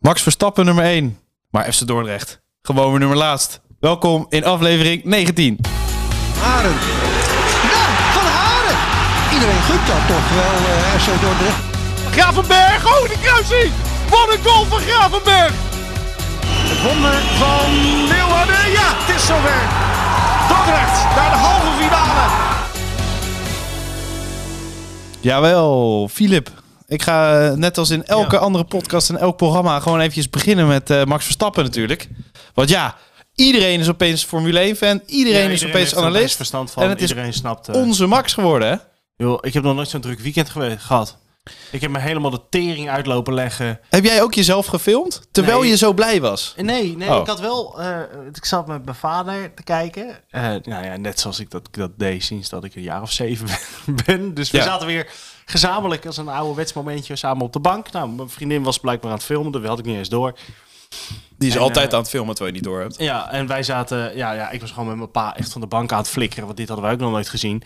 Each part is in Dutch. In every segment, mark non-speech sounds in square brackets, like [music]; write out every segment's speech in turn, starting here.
Max Verstappen nummer 1, maar FC Dordrecht gewoon weer nummer laatst. Welkom in aflevering 19. Haren. Ja, van Haren. Iedereen gunt dat toch wel, eh FC Dordrecht. Gravenberg, oh de kruising! Wat een goal van Gravenberg! Het wonder van Leeuwarden, ja, het is zover. Dordrecht naar de halve finale. Jawel, Filip. Ik ga eh, net als in elke Ja. andere podcast en elk programma gewoon eventjes beginnen met eh, Max Verstappen natuurlijk. Want ja, iedereen is opeens Formule 1 fan. Iedereen is opeens analist. verstand van. En het is iedereen snapt. eh, Onze Max geworden, hè? joh, ik heb nog nooit zo'n druk weekend gehad. Ik heb me helemaal de tering uitlopen leggen. Heb jij ook jezelf gefilmd? Terwijl Nee. je zo blij was? Nee, nee, Oh. ik had wel. eh, ik zat met mijn vader te kijken. Eh, nou ja, net zoals ik dat, dat deed sinds dat ik een jaar of zeven [laughs] ben. Dus we Ja. zaten weer gezamenlijk als een oude momentje samen op de bank. Nou, mijn vriendin was blijkbaar aan het filmen, dat had ik niet eens door. Die is En, altijd eh, aan het filmen terwijl je niet door hebt. Ja, en wij zaten. Ja, ja, ik was gewoon met mijn pa echt van de bank aan het flikkeren, want dit hadden wij ook nog nooit gezien.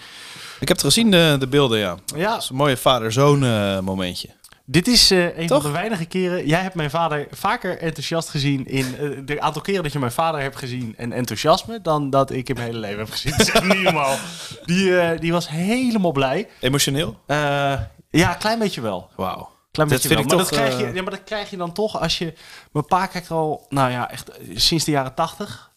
Ik heb het gezien, de, de beelden, ja. Ja, Dat is een mooie vader-zoon eh, momentje. Dit is eh, een Toch? van de weinige keren. Jij hebt mijn vader vaker enthousiast gezien in de aantal keren dat je mijn vader hebt gezien en enthousiasme dan dat ik in mijn hele leven heb gezien. [laughs] Dat is echt niet normaal. Die, die was helemaal blij. Emotioneel? Ja, een klein beetje wel. Wauw. Klein Dat beetje vind wel. ik Maar toch, dat, krijg je, eh, ja, maar dat krijg je dan toch als je. Mijn pa kijkt al, nou ja, echt eh, sinds de jaren tachtig.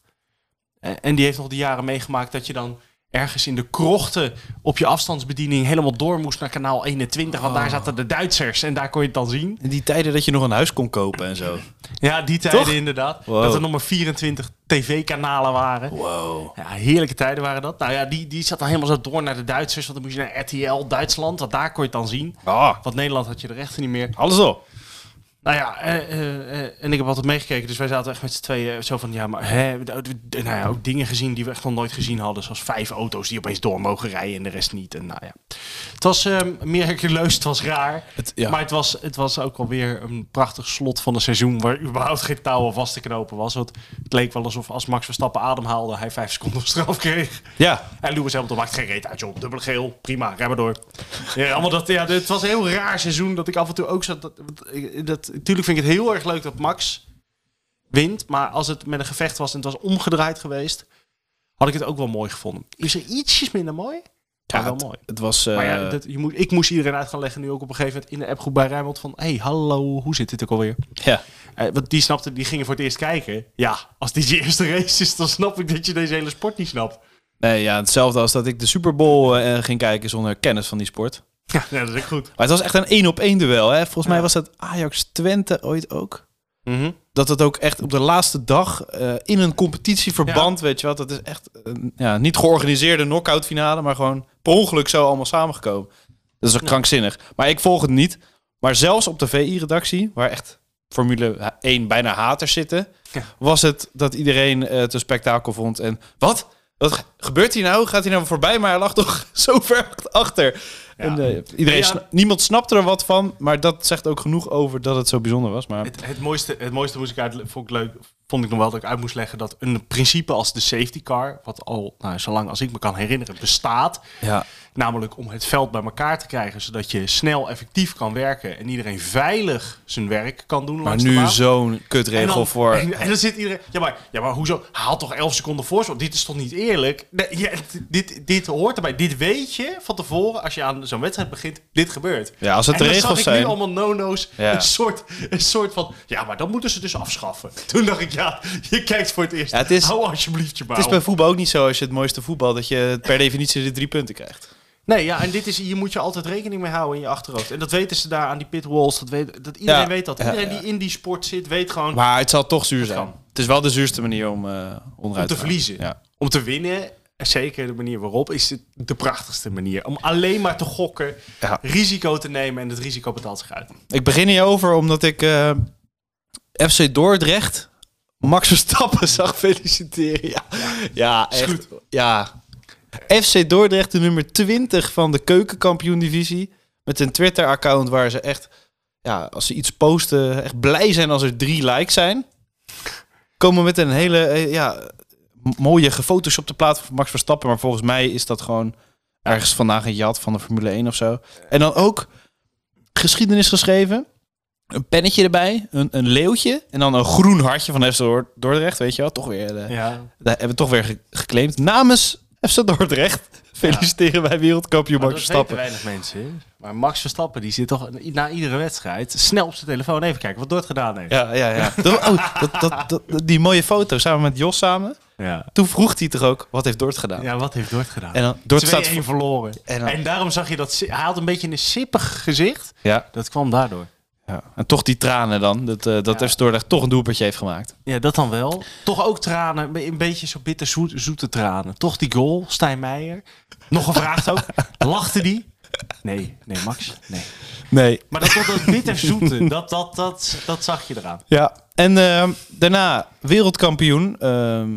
En die heeft nog de jaren meegemaakt dat je dan ergens in de krochten op je afstandsbediening helemaal door moest naar kanaal 21. Want Oh. daar zaten de Duitsers en daar kon je het dan zien. In die tijden dat je nog een huis kon kopen en zo. Ja, die tijden Toch? inderdaad. Wow. Dat er nog maar 24 tv-kanalen waren. Wow. Ja, heerlijke tijden waren dat. Nou ja, die, die zat dan helemaal zo door naar de Duitsers. Want dan moest je naar RTL Duitsland, want daar kon je het dan zien. Ah, Want Nederland had je de rechten niet meer. alles op. Nou ja, eh, eh, eh, en ik heb altijd meegekeken. Dus wij zaten echt met z'n tweeën zo van... Ja, maar hè, nou ja, ook dingen gezien die we echt nog nooit gezien hadden. Zoals vijf auto's die opeens door mogen rijden en de rest niet. En nou ja, het was ehm miraculeus, het was raar. Het, ja. Maar het was, het was ook alweer een prachtig slot van een seizoen waar überhaupt geen touwen vast te knopen was. Want het leek wel alsof als Max Verstappen ademhaalde, hij vijf seconden straf kreeg. ja, En Lewis Hamilton maakt geen reet uit, joh. Dubbele geel, prima, maar door. Ja, allemaal dat, ja, het was een heel raar seizoen dat ik af en toe ook zat. Dat, dat, dat, natuurlijk vind ik het heel erg leuk dat Max wint. Maar als het met een gevecht was en het was omgedraaid geweest, had ik het ook wel mooi gevonden. Is er ietsjes minder mooi? Ja, wel het, mooi. het was... eh, Maar ja, dat, je moet, ik moest iedereen uit gaan leggen nu ook op een gegeven moment in de appgroep bij Rijnmond van... hey, hallo, hoe zit dit ook alweer? ja. Eh, want die snapte, die gingen voor het eerst kijken. Ja, als dit je [laughs] eerste race is, dan snap ik dat je deze hele sport niet snapt. Nee, ja, hetzelfde als dat ik de Super Bowl eh, ging kijken zonder kennis van die sport. Ja, dat is ook goed. Maar het was echt een één op één duel. Hè? Volgens mij was dat Ajax-Twente ooit ook. Mhm. Dat het ook echt op de laatste dag eh, in een competitieverband, weet je wat, dat is echt een ja, niet georganiseerde knock-out finale, maar gewoon per ongeluk zo allemaal samengekomen. Dat is ook krankzinnig. Maar ik volg het niet. Maar zelfs op de VI-redactie, waar echt Formule 1 bijna haters zitten, Ja. was het dat iedereen eh, het een spektakel vond. En wat? Wat gebeurt hier nou? Gaat hij nou voorbij? Maar hij lag toch [laughs] zo ver achter. En, eh, iedereen Ja. sna- niemand snapte er wat van, maar dat zegt ook genoeg over dat het zo bijzonder was. Maar Het, het, mooiste, het mooiste moest ik uit, vond ik leuk, vond ik nog wel dat ik uit moest leggen dat een principe als de safety car, wat al nou, zolang als ik me kan herinneren bestaat, ja, namelijk om het veld bij elkaar te krijgen, zodat je snel effectief kan werken en iedereen veilig zijn werk kan doen. maar nu baan. zo'n En kutregel dan, voor... En, en dan zit iedereen. Ja, maar, ja, maar hoezo? Haal toch 11 seconden voorsprong? Dit is toch niet eerlijk? Nee, ja, dit, dit hoort erbij. Dit weet je van tevoren als je aan zo'n wedstrijd begint. Dit gebeurt. Ja, als het en de dan regels zag ik zijn. nu allemaal no-no's. Ja. Een, soort, een soort van. Ja, maar dan moeten ze dus afschaffen. [laughs] Toen dacht ik, ja, je kijkt voor het eerst. Ja, het is- Hou alsjeblieft je bouw. Het is bij voetbal ook niet zo als je het mooiste voetbal dat je per [laughs] definitie de drie punten krijgt. Nee, ja, en dit is, hier moet je altijd rekening mee houden in je achterhoofd. En dat weten ze daar aan die pitwalls. Dat, weet, dat iedereen Ja. weet dat. Iedereen ja. die in die sport zit, weet gewoon Maar het zal toch zuur zijn. kan. Het is wel de zuurste manier om eh onderuit om te verliezen. Ja. Om te winnen, en zeker de manier waarop, is het de prachtigste manier. Om alleen maar te gokken, risico te nemen en het risico betaalt zich uit. Ik begin hierover omdat ik eh, FC Dordrecht Max Verstappen [laughs] zag feliciteren. Ja, ja echt. Ja. FC Dordrecht, de nummer 20 van de keukenkampioen-divisie. Met een Twitter-account waar ze echt, ja, als ze iets posten, echt blij zijn als er drie likes zijn. Komen met een hele, eh, ja, mooie gefotoshopte plaat van Max Verstappen. Maar volgens mij is dat gewoon ergens vandaag een jat van de Formule 1 of zo. En dan ook geschiedenis geschreven. Een pennetje erbij, een, een leeuwtje en dan een groen hartje van FC Dor- Dordrecht, weet je wel. Toch weer, eh, Ja. daar hebben we toch weer ge- geclaimd. Namens FC Dordrecht feliciteren wij wereldkampioen Maar Max Verstappen. weinig mensen. Maar Max Verstappen die zit toch na iedere wedstrijd snel op zijn telefoon even kijken wat Dort gedaan heeft. Ja, ja, ja. Oh, dat, dat, dat, die mooie foto samen met Jos samen. Ja. Toen vroeg hij toch ook, wat heeft Dort gedaan? Ja, wat heeft Dort gedaan? En dan, Dort 2-1 staat verloren. En daarom zag je dat... Hij had een beetje een sippig gezicht. Ja, Dat kwam daardoor. Ja. En toch die tranen dan, dat, eh dat Ja. Dordrecht toch een doelpuntje heeft gemaakt. Ja, dat dan wel. Toch ook tranen. een be- Een beetje zo bitter zoet, zoete tranen. Toch die goal, Stijn Meijer. Nog gevraagd ook. [laughs] Lachte die? Nee, nee, Max. Nee. Nee. Maar dat, dat, dat bitter zoete, dat, dat, dat, dat zag je eraan. Ja, en ehm, daarna wereldkampioen. ehm,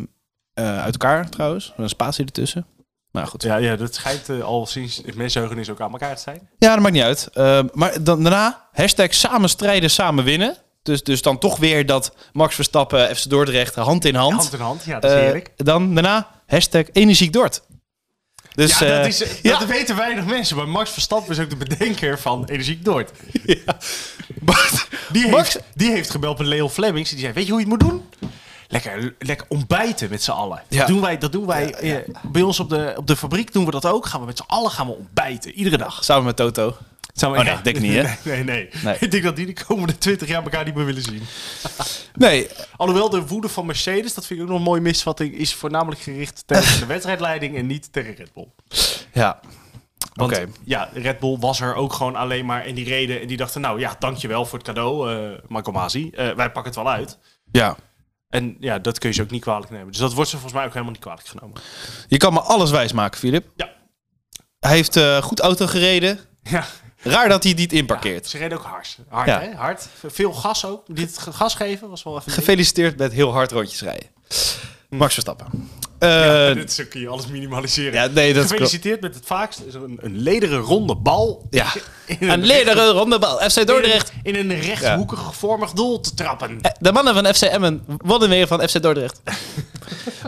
eh, uit elkaar trouwens. Een spatie ertussen. Maar goed. Ja, Ja, ja dat schijnt eh, al sinds mensenheugenis ook aan elkaar te zijn. dat maakt niet uit. Ehm, maar dan, daarna hashtag samen strijden, samen winnen. Dus, dus dan toch weer dat Max Verstappen, FC Dordrecht, hand in hand. Hand in hand, ja, dat is Eh, heerlijk. dan daarna hashtag energiek Dort. Dus, ja, dat, eh, dat ja. weten weinig mensen. Maar Max Verstappen is ook de bedenker van Energiek Noord. [laughs] Die, Max- heeft, die heeft gebeld met Leo Flemings. Die zei, weet je hoe je het moet doen? Lekker, lekker ontbijten met z'n allen. Ja. Dat doen wij, dat doen wij eh, bij ons op de, op de fabriek doen we dat ook. Gaan we met z'n allen gaan we ontbijten. Iedere dag. Samen met Toto. Zou Oh nee, denk ik niet, hè? Nee, [laughs] nee, nee, Nee. Ik denk dat die de komende 20 jaar elkaar niet meer willen zien. [laughs] Nee, Alhoewel de woede van Mercedes, dat vind ik ook nog een mooie misvatting, is voornamelijk gericht tegen [laughs] de wedstrijdleiding en niet tegen Red Bull. ja. Want Oké. ja, Red Bull was er ook gewoon alleen maar en die reden en die dachten, nou ja, dankjewel voor het cadeau, eh Marco Masi. Eh, wij pakken het wel uit. Ja. En ja, dat kun je ze ook niet kwalijk nemen. Dus dat wordt ze volgens mij ook helemaal niet kwalijk genomen. Je kan me alles wijsmaken, Filip. Ja. Hij heeft eh, goed auto gereden. Ja, Raar dat hij niet inparkeert. ze reden ook hard. Hard, Ja. hè? Hard. Veel gas ook. Dit gas geven was wel even... Gefeliciteerd met heel hard rondjes rijden. Max Verstappen. Eh, Ja, ja, dit kun je alles minimaliseren. nee, dat is Gefeliciteerd met het vaakst is een, een lederen ronde bal. Ja. [laughs] In Een lederen rondebal. FC Dordrecht. In een rechthoekig vormig doel te trappen. Eh, De mannen van FC Emmen wonnen weer van FC Dordrecht.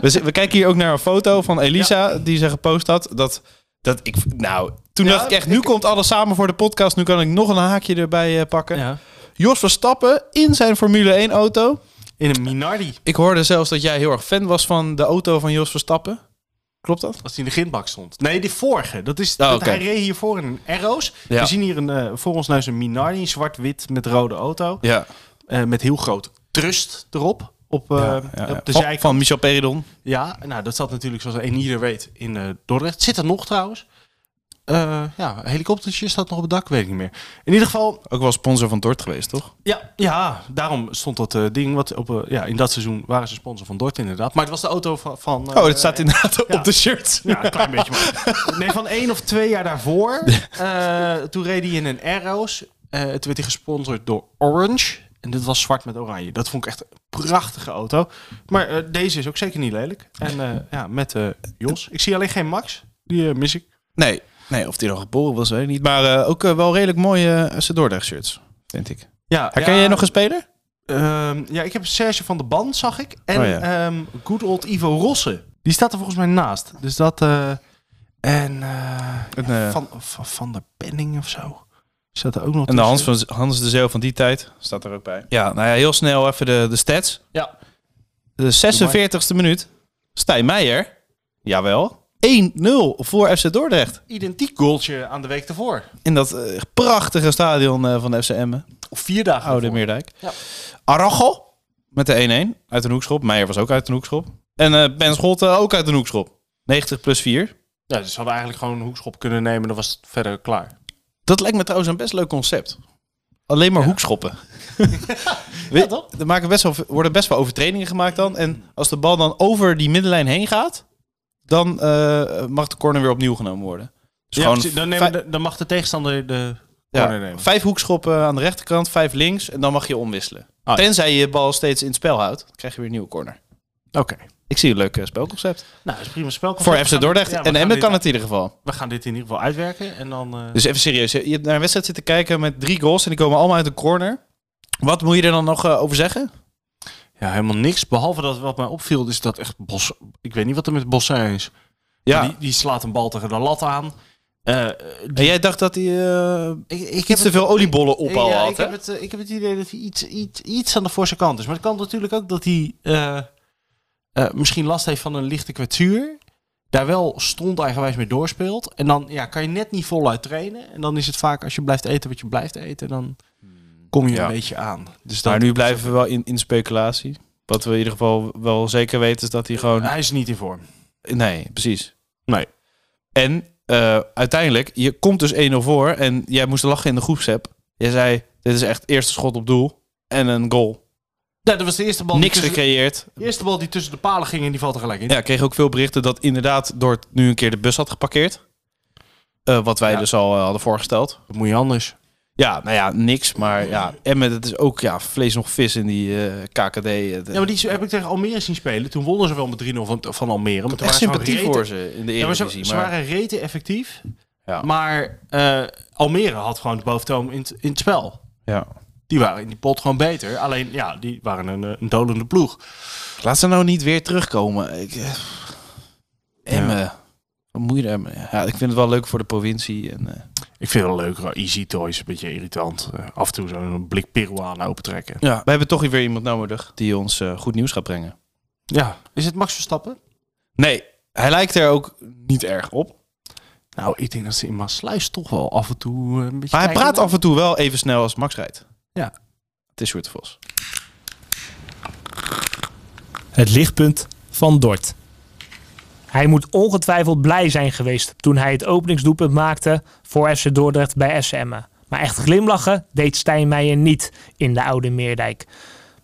[laughs] we, kijken hier ook naar een foto van Elisa die ze gepost had. Dat, dat ik, nou, toen Ja, dacht ik echt, nu komt alles samen voor de podcast. Nu kan ik nog een haakje erbij eh, pakken. Ja. Jos Verstappen in zijn Formule 1 auto. In een Minardi. Ik hoorde zelfs dat jij heel erg fan was van de auto van Jos Verstappen. Klopt dat? Als die in de grindbak stond. Nee, die vorige. Dat is, Oh, dat. Hij reed hiervoor in een Arrows. Ja. We zien hier een, eh, voor ons neus een Minardi. Een zwart-wit met rode auto. Ja. Eh, met heel groot trust erop. Op, eh, ja, ja. op de zijkant. van Michel Peridon. Ja, nou dat zat natuurlijk zoals een ieder weet in Dordrecht. Zit er nog trouwens. Eh, ja, helikoptertje staat nog op het dak, weet ik niet meer. In ieder geval, Ook wel sponsor van Dort geweest, toch? ja, ja daarom stond dat eh, ding. Wat op, eh, ja, in dat seizoen waren ze sponsor van Dort inderdaad. Maar het was de auto van... van Oh, dat staat inderdaad ja. op de shirt. Ja, een klein beetje. Maar. [laughs] Nee, van één of twee jaar daarvoor. toen reed hij in een Arrows. Toen werd hij gesponsord door Orange. En dit was zwart met oranje. Dat vond ik echt een prachtige auto. Maar deze is ook zeker niet lelijk. En ja, met Jos. Ik zie alleen geen Max. Die mis ik. Nee, nee of die nog geboren was, weet ik niet. Maar eh, ook eh, wel redelijk mooie uh, Dordrecht shirts, vind ik. Ja, Herken ja, jij nog een speler? ehm, ja, ik heb Serge van de Band, zag ik. En Oh ja. ehm, good old Ivo Rosse. Die staat er volgens mij naast. Dus dat... eh, en eh, eh, van, van, van der Penning of zo. Staat er ook nog En de Hans, van, Hans de Zeeuw van die tijd staat er ook bij. Ja, nou ja, heel snel even de, de stats. Ja. De 46e minuut. Stijn Meijer. Jawel. 1-0 voor FC Dordrecht. identiek goaltje aan de week ervoor. In dat eh, prachtige stadion eh, van de FC Emmen. Of vier dagen Oude ervoor. Meerdijk. Ja. Met de 1-1 uit een hoekschop. Meijer was ook uit een hoekschop. En eh Ben Scholte ook uit een hoekschop. 90 plus 4. Ja, dus ze hadden eigenlijk gewoon een hoekschop kunnen nemen. Dan was het verder klaar. Dat lijkt me trouwens een best leuk concept. Alleen maar hoekschoppen. [laughs] Toch? er maken best wel, worden best wel overtredingen gemaakt dan. En als de bal dan over die middenlijn heen gaat, dan eh, mag de corner weer opnieuw genomen worden. Dus Ja, gewoon dan, nemen, vijf, de- dan mag de tegenstander de ja, corner nemen. vijf hoekschoppen aan de rechterkant, vijf links en dan mag je omwisselen. Ah. Tenzij je je bal steeds in het spel houdt, dan krijg je weer een nieuwe corner. Oké. Ik zie een leuk eh, spelconcept. Nou, dat is prima spel. Voor FC Dordrecht Ja, en Emmen kan het in ieder geval. We gaan dit in ieder geval uitwerken. En dan... eh, Dus even serieus, je hebt naar een wedstrijd zitten kijken met drie goals en die komen allemaal uit een corner. Wat moet je er dan nog over zeggen? Ja, helemaal niks. Behalve dat wat mij opviel, is dat echt Bos... Ik weet niet wat er met Bossin is. Ja, Die, die slaat een bal tegen de lat aan. Eh, En jij dacht dat hij eh ik, ik iets te veel oliebollen op al ja, had, ik, heb het, eh, ik heb het idee dat hij iets, iets, iets aan de voorste kant is. Maar het kan natuurlijk ook dat hij misschien last heeft van een lichte kwetsuur. Daar wel stond eigenwijs mee doorspeelt. En dan ja, kan je net niet voluit trainen. En dan is het vaak als je blijft eten wat je blijft eten, dan kom je Ja. een beetje aan. Dus dat, Maar nu blijven we wel in, in speculatie. Wat we in ieder geval wel zeker weten is dat hij gewoon... Hij is niet in vorm. Nee, precies. Nee. En eh, uiteindelijk, je komt dus 1-0 voor en jij moest lachen in de groepsapp. Jij zei, dit is echt eerste schot op doel en een goal. Ja, dat was de eerste bal. die Niks tussen- gecreëerd. De eerste bal die tussen de palen ging en die valt er gelijk in. Ja, ik kreeg ook veel berichten dat inderdaad door nu een keer de bus had geparkeerd. Eh, wat wij Ja. dus al eh, hadden voorgesteld. Dat moet je anders. Ja, nou ja, niks. Maar ja, Emmen, het is ook ja, vlees nog vis in die eh, KKD. Ja, maar die heb ik tegen Almere zien spelen. Toen wonnen ze wel met 3-0 van, van Almere. Maar toen echt sympathie voor ze in de Ja, maar ze, Eredivisie. waren rete effectief. Ja. Maar eh, Almere had gewoon de boventoon in, het- in het spel. ja. Die waren in die pot gewoon beter. Alleen, ja, die waren een, eh, een dolende ploeg. Laat ze nou niet weer terugkomen. Ik, eh, Emmen. Wat moet je Emmen? Ja, ik vind het wel leuk voor de provincie. En, eh, Ik vind het wel leuk. hoor. Easy Toys, een beetje irritant. Eh, af en toe zo'n blik Peruaan opentrekken. ja, we hebben toch weer iemand nodig die ons eh, goed nieuws gaat brengen. Ja. Is het Max Verstappen? Nee, hij lijkt er ook niet erg op. Nou, ik denk dat ze in Maasluis toch wel af en toe eh, een beetje... Maar hij praat af en toe wel even snel als Max rijdt. Ja. Het is Sjoerd Vos. Het lichtpunt van Dort. Hij moet ongetwijfeld blij zijn geweest toen hij het openingsdoelpunt maakte voor FC Dordrecht bij Emmen. Maar echt glimlachen deed Stijn Meijer niet in de oude Meerdijk.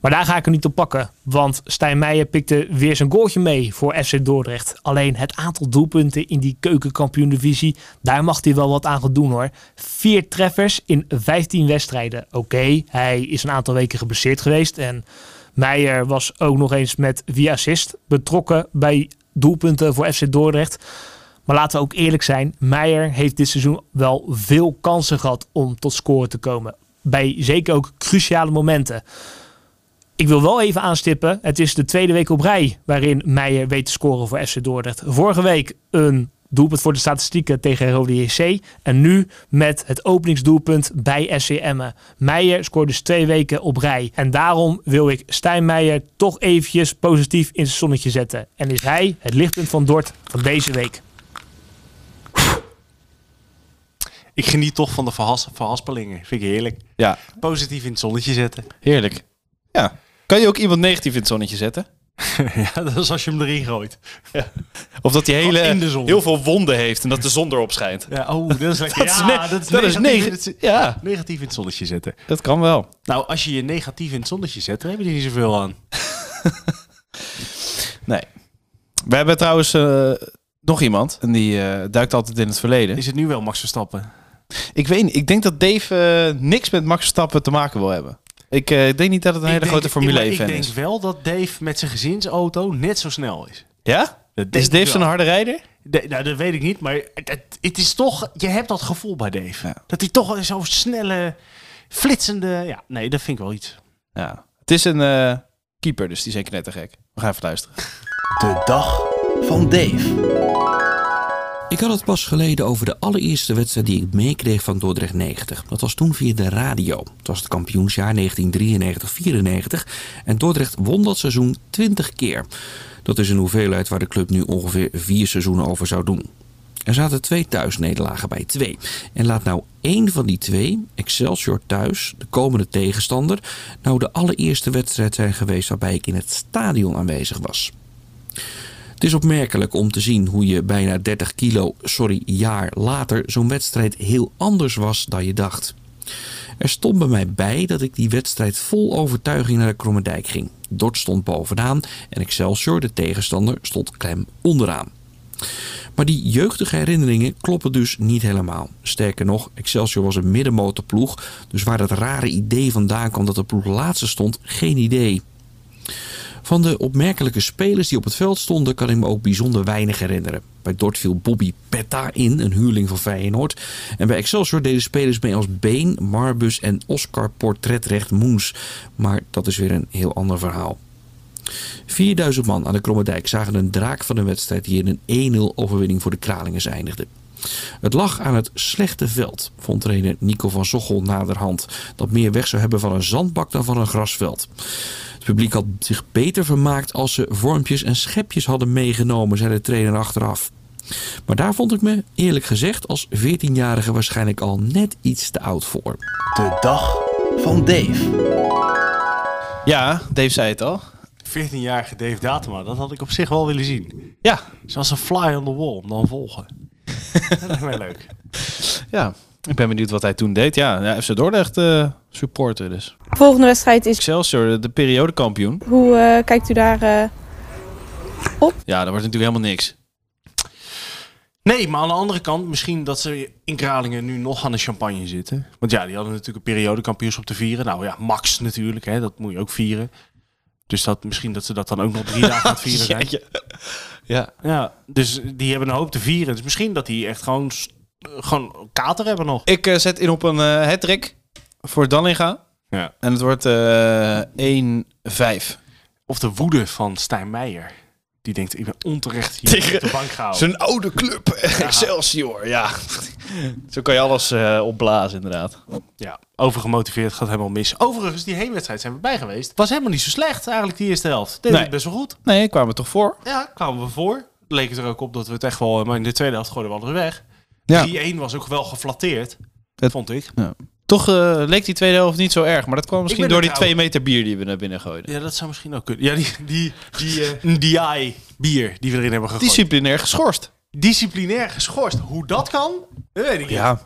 Maar daar ga ik er niet op pakken, want Stijn Meijer pikte weer zijn goaltje mee voor FC Dordrecht. Alleen het aantal doelpunten in die keukenkampioen-divisie, daar mag hij wel wat aan gaan doen hoor. Vier treffers in 15 wedstrijden. Oké, hij is een aantal weken geblesseerd geweest en Meijer was ook nog eens met via assist betrokken bij doelpunten voor FC Dordrecht. Maar laten we ook eerlijk zijn, Meijer heeft dit seizoen wel veel kansen gehad om tot scoren te komen. Bij zeker ook cruciale momenten. Ik wil wel even aanstippen, het is de tweede week op rij waarin Meijer weet te scoren voor FC Dordrecht. Vorige week een doelpunt voor de statistieken tegen Rode JC. En nu met het openingsdoelpunt bij SC Emmen. Meijer scoort dus twee weken op rij. En daarom wil ik Stijn Meijer toch eventjes positief in zijn zonnetje zetten. En is hij het lichtpunt van Dort van deze week. Ik geniet toch van de verhas verhaspelingen. Vind ik heerlijk. Ja, Positief in het zonnetje zetten. heerlijk. Ja. Kan je ook iemand negatief in het zonnetje zetten? [laughs] ja, dat is als je hem erin gooit. Of dat hij hele, heel veel wonden heeft en dat de zon erop schijnt. Ja, oh, dat is lekker. [laughs] Dat ja, dat is dat is negatief, neg- in het, Ja, negatief in het zonnetje zetten. dat kan wel. Nou, als je je negatief in het zonnetje zet, dan heb je er niet zoveel aan. [laughs] Nee. We hebben trouwens eh, nog iemand. En die eh, duikt altijd in het verleden. Is het nu wel Max Verstappen? Ik weet niet. Ik denk dat Dave eh, niks met Max Verstappen te maken wil hebben. Ik eh, denk niet dat het een hele Ik denk- grote Formule maar 1 Ik fan denk is. wel dat Dave met zijn gezinsauto net zo snel is. Ja? Dat Is ik Dave zo'n harde rijder? De- nou, dat weet ik niet, maar het, het- is toch... Je hebt dat gevoel bij Dave. Ja. Dat hij toch zo'n snelle, flitsende... Ja, nee, dat vind ik wel iets. Ja. Het is een eh, keeper, dus die is zeker net te gek. We gaan even luisteren. De dag van Dave. Ik had het pas geleden over de allereerste wedstrijd die ik meekreeg van Dordrecht 90. Dat was toen via de radio. Het was het kampioensjaar 1993-94 en Dordrecht won dat seizoen 20 keer. Dat is een hoeveelheid waar de club nu ongeveer vier seizoenen over zou doen. Er zaten twee thuisnederlagen bij twee. En laat nou één van die twee, Excelsior thuis, de komende tegenstander, nou de allereerste wedstrijd zijn geweest waarbij ik in het stadion aanwezig was. Het is opmerkelijk om te zien hoe je bijna 30 kilo, sorry, jaar later zo'n wedstrijd heel anders was dan je dacht. Er stond bij mij bij dat ik die wedstrijd vol overtuiging naar de Krommendijk ging. Dort stond bovenaan en Excelsior, de tegenstander, stond klem onderaan. Maar die jeugdige herinneringen kloppen dus niet helemaal. Sterker nog, Excelsior was een middenmotorploeg, dus waar dat rare idee vandaan kwam dat de ploeg laatste stond, geen idee. Van de opmerkelijke spelers die op het veld stonden kan ik me ook bijzonder weinig herinneren. Bij Dort viel Bobby Petta in, een huurling van Feyenoord. En bij Excelsior deden spelers mee als Been, Marbus en Oscar Portretrecht Moens. Maar dat is weer een heel ander verhaal. 4000 man aan de Kromme Dijk zagen een draak van een wedstrijd die in een 1-0 overwinning voor de Kralingers eindigde. Het lag aan het slechte veld, vond trainer Nico van Zochel naderhand, dat meer weg zou hebben van een zandbak dan van een grasveld. Het publiek had zich beter vermaakt als ze vormpjes en schepjes hadden meegenomen, zei de trainer achteraf. Maar daar vond ik me, eerlijk gezegd, als 14-jarige waarschijnlijk al net iets te oud voor. De dag van Dave. Ja, Dave zei het al. 14-jarige Dave Datema, dat had ik op zich wel willen zien. Ja, Zoals een fly on the wall, om dan volgen. [laughs] dat lijkt mij leuk. ja. Ik ben benieuwd wat hij toen deed. Ja, ja FC Dordrecht eh supporter dus. Volgende wedstrijd is. Excelsior, de, de periodekampioen. Hoe eh, kijkt u daar? eh, Ja, dat wordt natuurlijk helemaal niks. Nee, maar aan de andere kant, misschien dat ze in Kralingen nu nog aan de champagne zitten. Want ja, die hadden natuurlijk een periodekampioenschap te vieren. Nou ja, Max natuurlijk, hè, dat moet je ook vieren. Dus dat, misschien dat ze dat dan ook nog drie dagen aan het vieren [laughs] zijn. Ja, Ja, dus die hebben een hoop te vieren. Dus misschien dat die echt gewoon, gewoon kater hebben nog. ik eh, zet in op een eh hat-trick voor Dallinga. Ja. En het wordt eh 1-5. Of de woede van Stijn Meijer. Die denkt, ik ben onterecht hier Tegen op de bank gehouden. Zijn oude club, [laughs] Excelsior. Ja, zo kan je alles eh, opblazen inderdaad. Ja, overgemotiveerd gaat helemaal mis. Overigens, die heenwedstrijd zijn we bij geweest. Was helemaal niet zo slecht eigenlijk, die eerste helft. Deed Nee. het best wel goed. Nee, kwamen we toch voor? Ja, kwamen we voor. Leek het er ook op dat we het echt wel... Maar in de tweede helft gooiden we alles weg. Ja. 3-1 was ook wel geflatteerd. Het- vond ik. Toch eh, leek die tweede helft niet zo erg. Maar dat kwam misschien door die twee meter bier die we naar binnen gooiden. Ja, dat zou misschien ook kunnen. Ja, die, die, die eh, [laughs] DI bier die we erin hebben gegooid. Disciplinair geschorst. Disciplinair geschorst. Hoe dat kan, dat weet ik niet. Ja.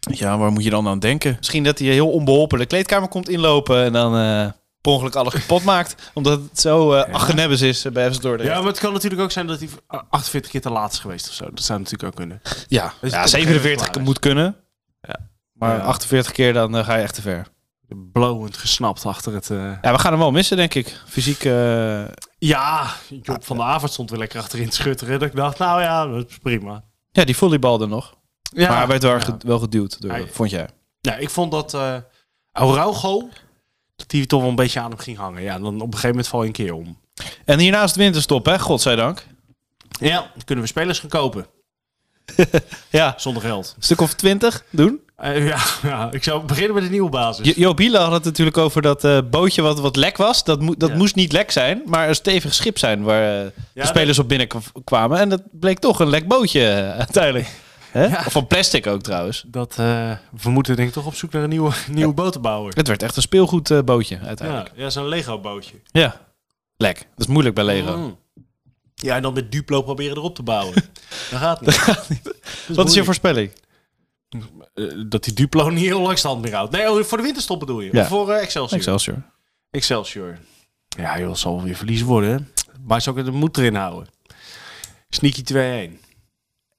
Ja, waar moet je dan aan denken? Misschien dat hij heel onbeholpen de kleedkamer komt inlopen en dan eh per ongeluk alles kapot maakt. Omdat het zo eh aggenebbes is eh, bij FC Dordrecht. Ja, maar het kan natuurlijk ook zijn dat hij 48 keer te laat is geweest of zo. Dat zou natuurlijk ook kunnen. Ja, Dus ja het 47 klaar is. moet kunnen. Ja. Maar Ja. 48 keer dan eh, ga je echt te ver. Blowend gesnapt achter het... Ja, we gaan hem wel missen, denk ik. Fysiek. Ja, Job van de Avond stond weer lekker achterin te schutteren. Dat ik dacht, nou ja, dat is prima. ja, die volleybalde nog. Ja, maar hij werd wel, ja. ge- wel geduwd, door, Hij- vond jij? Ja, ik vond dat Araujo, dat die toch wel een beetje aan hem ging hangen. Ja, dan op een gegeven moment val je een keer om. En hiernaast winterstop, hè? Godzijdank. Ja, dan kunnen we spelers gaan kopen. [laughs] Ja, Zonder geld. een stuk of 20 doen. Eh, ja, [laughs] ja, ik zou beginnen met een nieuwe basis. Jo- Joop Hiele had het natuurlijk over dat eh, bootje wat, wat lek was. Dat, mo- dat Ja. moest niet lek zijn, maar een stevig schip zijn waar eh, de spelers op binnen k- kwamen. En dat bleek toch een lek bootje uiteindelijk. [laughs] Hè? Ja. Of van plastic ook trouwens. Dat, eh, we moeten denk ik toch op zoek naar een nieuwe, [laughs] nieuwe botenbouwer. Het werd echt een speelgoedbootje Ja, uiteindelijk. ja zo'n Lego bootje. Ja. Lek. Dat is moeilijk bij Lego. Mm. Ja, en dan met Duplo proberen erop te bouwen. [laughs] dat gaat niet. Wat is je voorspelling? Eh, dat die Duplo niet heel lang stand meer houdt. Nee, oh, voor de winterstop bedoel je? Ja. Of voor eh, Excelsior? Excelsior. Excelsior. Ja, joh, zal wel weer verliezen worden. hè. Maar zou ik de moed erin houden? Sneaky 2-1.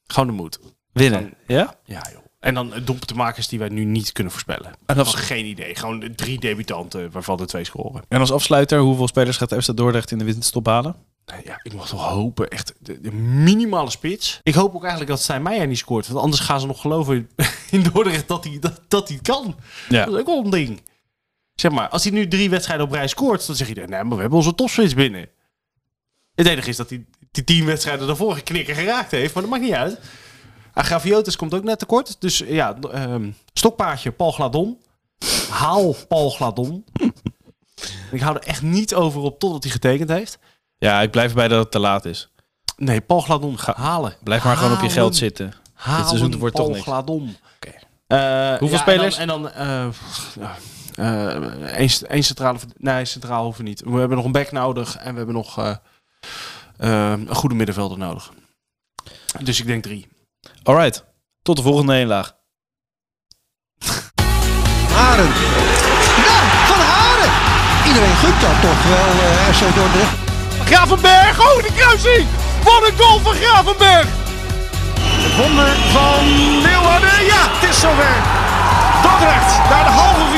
Gewoon de moed. Winnen. Ja? Ja, joh. En dan eh, doelpuntenmakers die wij nu niet kunnen voorspellen. En als, Nog geen idee. Gewoon de drie debutanten waarvan de twee scoren. en als afsluiter, hoeveel spelers gaat FC Dordrecht in de winterstop halen? Nee, Ja, ik mag toch hopen. Echt de, de minimale spits. Ik hoop ook eigenlijk dat Stijn Meijer niet scoort. Want anders gaan ze nog geloven in, [laughs] in Dordrecht dat hij dat, dat hij kan. Ja. Dat is ook wel een ding. Zeg maar, als hij nu drie wedstrijden op rij scoort, dan zeg je, nee, maar we hebben onze topspits binnen. Het enige is dat hij die tien wedstrijden daarvoor geknikken geraakt heeft, maar dat maakt niet uit. Agraviotis komt ook net tekort. Dus ja, ehm, stokpaardje Paul Gladon. Haal Paul Gladon. ik hou er echt niet over op totdat hij getekend heeft. Ja, ik blijf erbij dat het te laat is. Nee, Paul Gladon ga halen. Blijf maar gewoon op je geld zitten. Halen seizoen wordt toch Paul niks. Gladon. Eh, Hoeveel ja, spelers? En dan, en dan eh, eh, één, één centrale... Nee, centraal hoeven niet. We hebben nog een back nodig en we hebben nog een goede middenvelder nodig. Dus ik denk drie. Alright. Tot de volgende eenlaag. Haren. Ja, van Haren. Iedereen gunt dat toch wel, eh SC Dordrecht. Gravenberg, oh de kruising! Wat een goal van Gravenberg! Het wonder van Leeuwarden, ja, het is zover. Dordrecht naar de halve